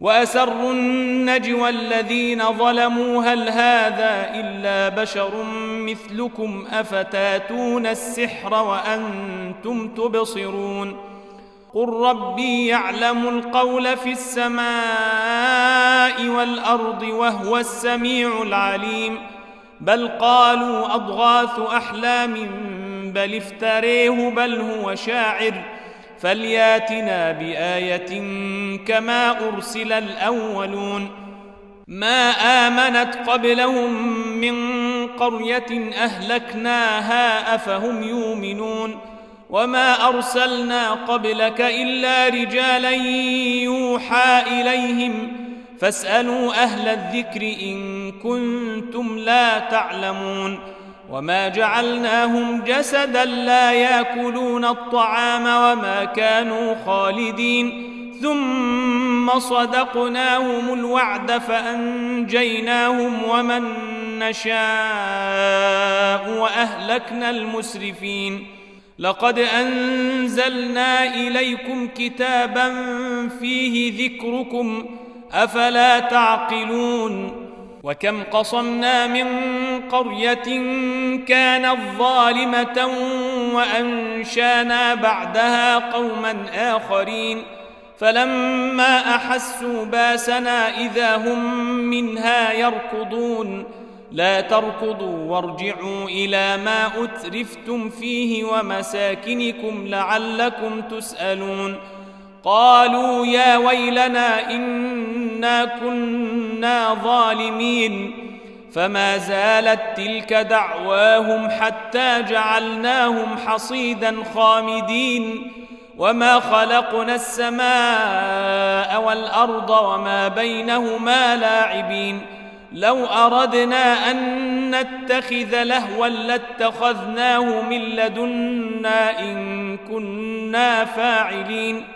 وأسروا النجوى الذين ظلموا هل هذا إلا بشر مثلكم أفتاتون السحر وأنتم تبصرون قل ربي يعلم القول في السماء والأرض وهو السميع العليم بل قالوا أضغاث أحلام بل افتريه بل هو شاعر فلياتنا بآية كما أرسل الأولون. ما آمنت قبلهم من قرية أهلكناها أفهم يؤمنون. وما أرسلنا قبلك إلا رجالا يوحى إليهم. فاسألوا أهل الذكر إن كنتم لا تعلمون. وما جعلناهم جسدا لا ياكلون الطعام وما كانوا خالدين. ثم صدقناهم الوعد فأنجيناهم ومن نشاء وأهلكنا المسرفين. لقد أنزلنا إليكم كتابا فيه ذكركم. أفلا تعقلون؟ وكم قصمنا من قرية كانت ظالمه وأنشانا بعدها قوما آخرين فلما أحسوا باسنا إذا هم منها يركضون. لا تركضوا وارجعوا إلى ما أترفتم فيه ومساكنكم لعلكم تسألون. قالوا يا ويلنا إنا كنا ظالمين فما زالت تلك دعواهم حتى جعلناهم حصيدا خامدين وما خلقنا السماء والأرض وما بينهما لاعبين لو أردنا أن نتخذ لهوا لاتخذناه من لدنا إن كنا فاعلين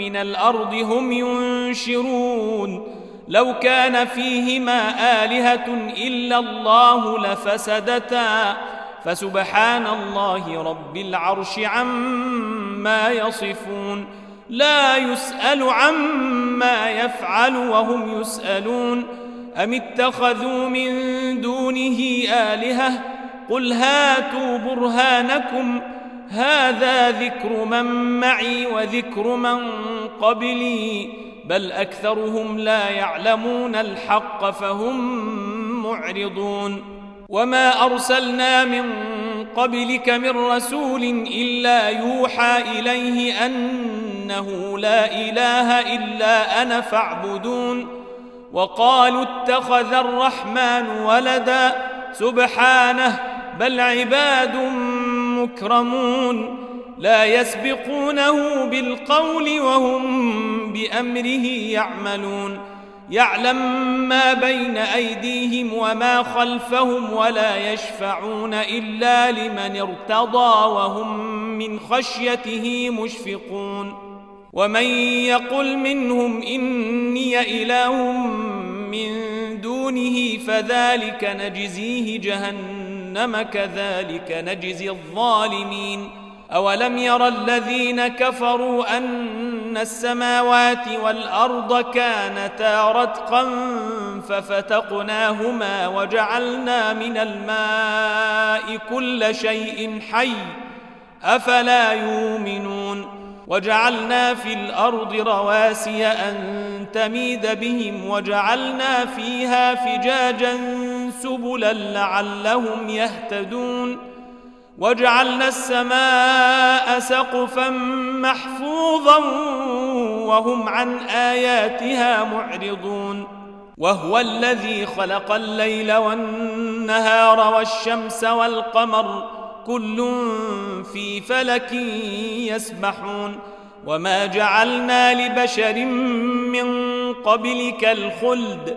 من الأرض هم ينشرون. لو كان فيهما آلهة إلا الله لفسدتا. فسبحان الله رب العرش عما يصفون. لا يسأل عما يفعل وهم يسألون. أم اتخذوا من دونه آلهة؟ قل هاتوا برهانكم. هذا ذكر من معي وذكر من قبلي بل أكثرهم لا يعلمون الحق فهم معرضون. وما أرسلنا من قبلك من رسول إلا يوحى إليه أنه لا إله إلا أنا فاعبدون. وقالوا اتخذ الرحمن ولدا سبحانه بل عباد مكرمون لا يسبقونه بالقول وهم بأمره يعملون. يعلم ما بين أيديهم وما خلفهم ولا يشفعون إلا لمن ارتضى وهم من خشيته مشفقون. ومن يقل منهم إني إله من دونه فذلك نجزيه جهنم. كذلك نجزي الظالمين. أولم ير الذين كفروا أن السماوات والأرض كانتا رتقا ففتقناهما وجعلنا من الماء كل شيء حي أفلا يؤمنون. وجعلنا في الأرض رواسي أن تميد بهم وجعلنا فيها فجاجا سبلا لعلهم يهتدون وجعلنا السماء سقفا محفوظا وهم عن آياتها معرضون وهو الذي خلق الليل والنهار والشمس والقمر كل في فلك يسبحون وما جعلنا لبشر من قبلك الخلد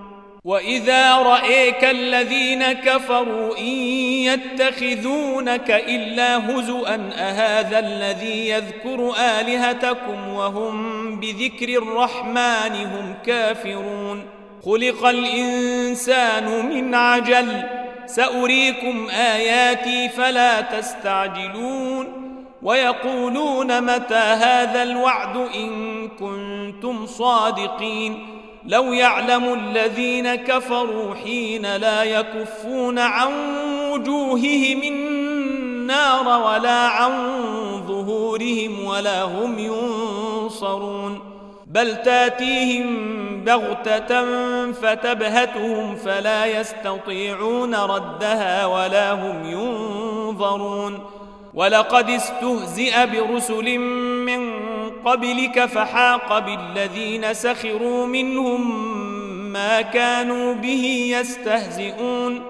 واذا رايك الذين كفروا ان يتخذونك الا هزوا اهذا الذي يذكر الهتكم وهم بذكر الرحمن هم كافرون خلق الانسان من عجل ساريكم اياتي فلا تستعجلون ويقولون متى هذا الوعد ان كنتم صادقين لو يعلم الذين كفروا حين لا يكفون عن وجوههم النار ولا عن ظهورهم ولا هم ينصرون بل تاتيهم بغتة فتبهتهم فلا يستطيعون ردها ولا هم ينظرون ولقد استهزئ برسل من قبلك فحاق بالذين سخروا منهم ما كانوا به يستهزئون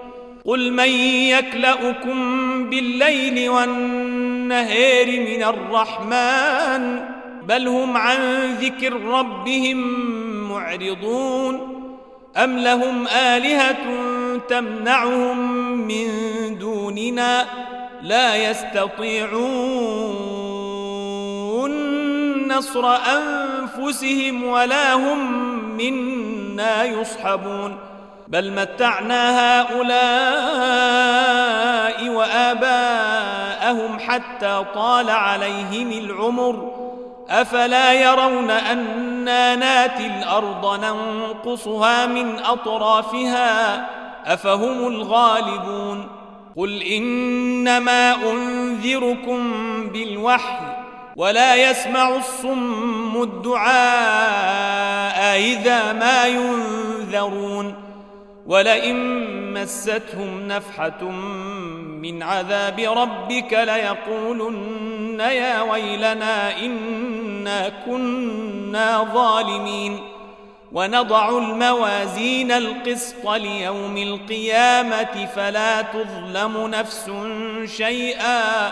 قل من يكلأكم بالليل والنهار من الرحمن بل هم عن ذكر ربهم معرضون أم لهم آلهة تمنعهم من دوننا لا يستطيعون نصر أنفسهم ولا هم منا يصحبون. بل متعنا هؤلاء وآباءهم حتى طال عليهم العمر. أفلا يرون أنا ناتي الأرض ننقصها من أطرافها؟ أفهم الغالبون؟ قل إنما أنذركم بالوحي. ولا يسمع الصم الدعاء إذا ما ينذرون ولئن مستهم نفحة من عذاب ربك ليقولن يا ويلنا إنا كنا ظالمين ونضع الموازين القسط ليوم القيامة فلا تظلم نفس شيئا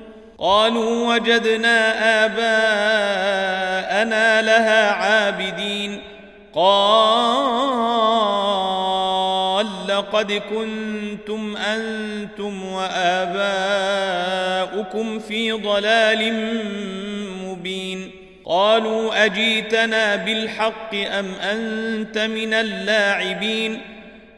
قالوا وجدنا آباءنا لها عابدين. قال لقد كنتم أنتم وآباؤكم في ضلال مبين. قالوا أجيتنا بالحق أم أنت من اللاعبين؟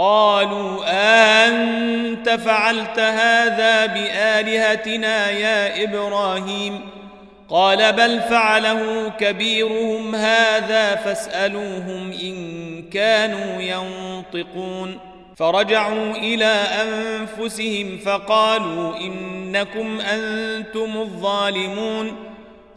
قالوا أنت فعلت هذا بآلهتنا يا إبراهيم؟ قال بل فعله كبيرهم هذا فاسألوهم إن كانوا ينطقون. فرجعوا إلى أنفسهم فقالوا إنكم أنتم الظالمون.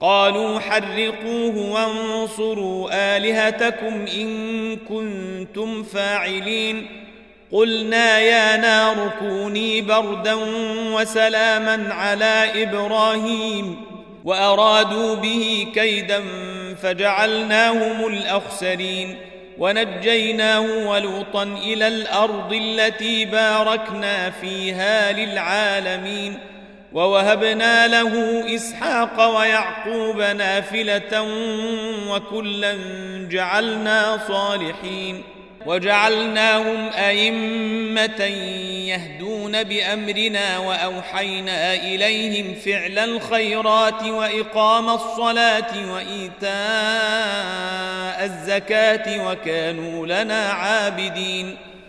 قالوا حرقوه وانصروا آلهتكم إن كنتم فاعلين. قلنا يا نار كوني بردا وسلاما على إبراهيم وأرادوا به كيدا فجعلناهم الأخسرين. ونجيناه ولوطا إلى الأرض التي باركنا فيها للعالمين. ووهبنا له إسحاق ويعقوب نافلة وكلا جعلنا صالحين وجعلناهم أئمة يهدون بأمرنا وأوحينا إليهم فعل الخيرات وإقام الصلاة وإيتاء الزكاة وكانوا لنا عابدين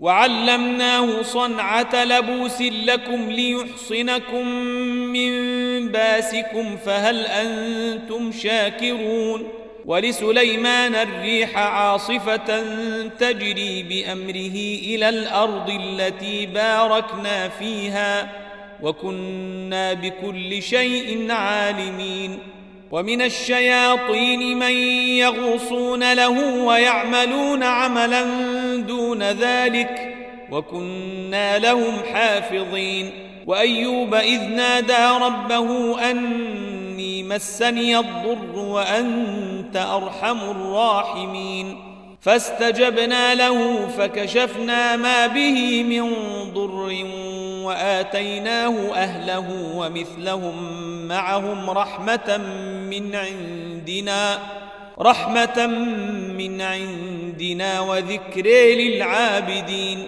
وعلمناه صنعة لبوس لكم ليحصنكم من باسكم فهل أنتم شاكرون؟ ولسليمان الريح عاصفة تجري بأمره إلى الأرض التي باركنا فيها وكنا بكل شيء عالمين. ومن الشياطين من يغوصون له ويعملون عملا دون ذلك وكنا لهم حافظين. وأيوب إذ نادى ربه أني مسني الضر وأنت أرحم الراحمين. فاستجبنا له فكشفنا ما به من ضر وآتيناه أهله ومثلهم معهم رحمة من عندنا. رحمة من عندنا وذكر للعابدين.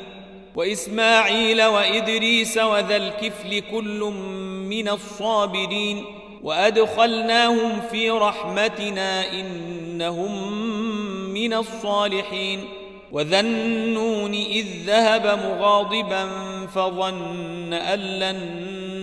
وإسماعيل وإدريس وذا الكفل كل من الصابرين. وأدخلناهم في رحمتنا إنهم من الصالحين. وذا النون إذ ذهب مغاضبا فظن أن لن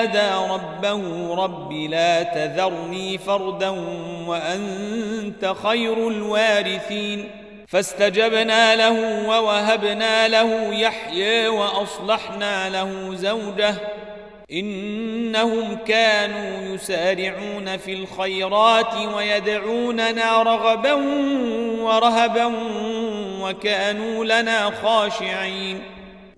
نادى ربه رب لا تذرني فردا وأنت خير الوارثين فاستجبنا له ووهبنا له يحيى واصلحنا له زوجه انهم كانوا يسارعون في الخيرات ويدعوننا رغبا ورهبا وكانوا لنا خاشعين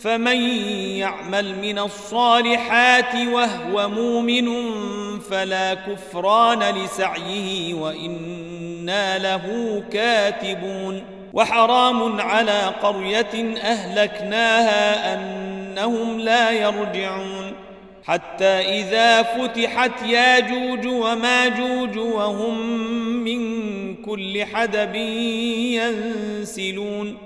فمن يعمل من الصالحات وهو مؤمن فلا كفران لسعيه وأنا له كاتبون وحرام على قرية أهلكناها أنهم لا يرجعون حتى إذا فتحت ياجوج وماجوج وهم من كل حدب ينسلون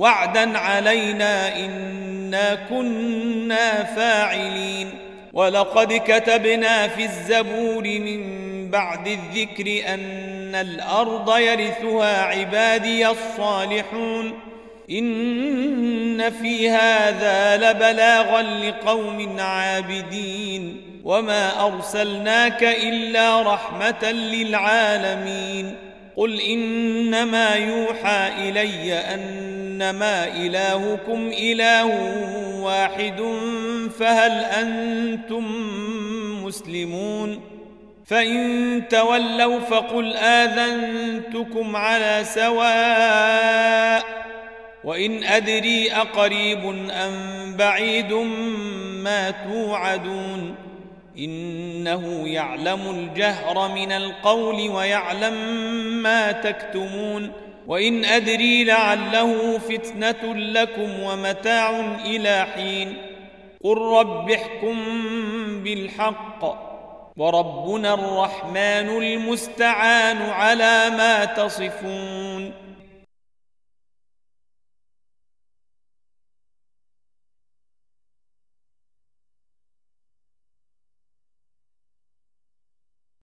وعدا علينا إنا كنا فاعلين. ولقد كتبنا في الزبور من بعد الذكر أن الأرض يرثها عبادي الصالحون. إن في هذا لبلاغا لقوم عابدين. وما أرسلناك إلا رحمة للعالمين. قل إنما يوحى إلي إنما إلهكم إله واحد فهل أنتم مسلمون؟ فإن تولوا فقل آذنتكم على سواء وإن أدري أقريب أم بعيد ما توعدون. إنه يعلم الجهر من القول ويعلم ما تكتمون. وإن أدري لعله فتنة لكم ومتاع إلى حين. قل رب احكم بالحق. وربنا الرحمن المستعان على ما تصفون.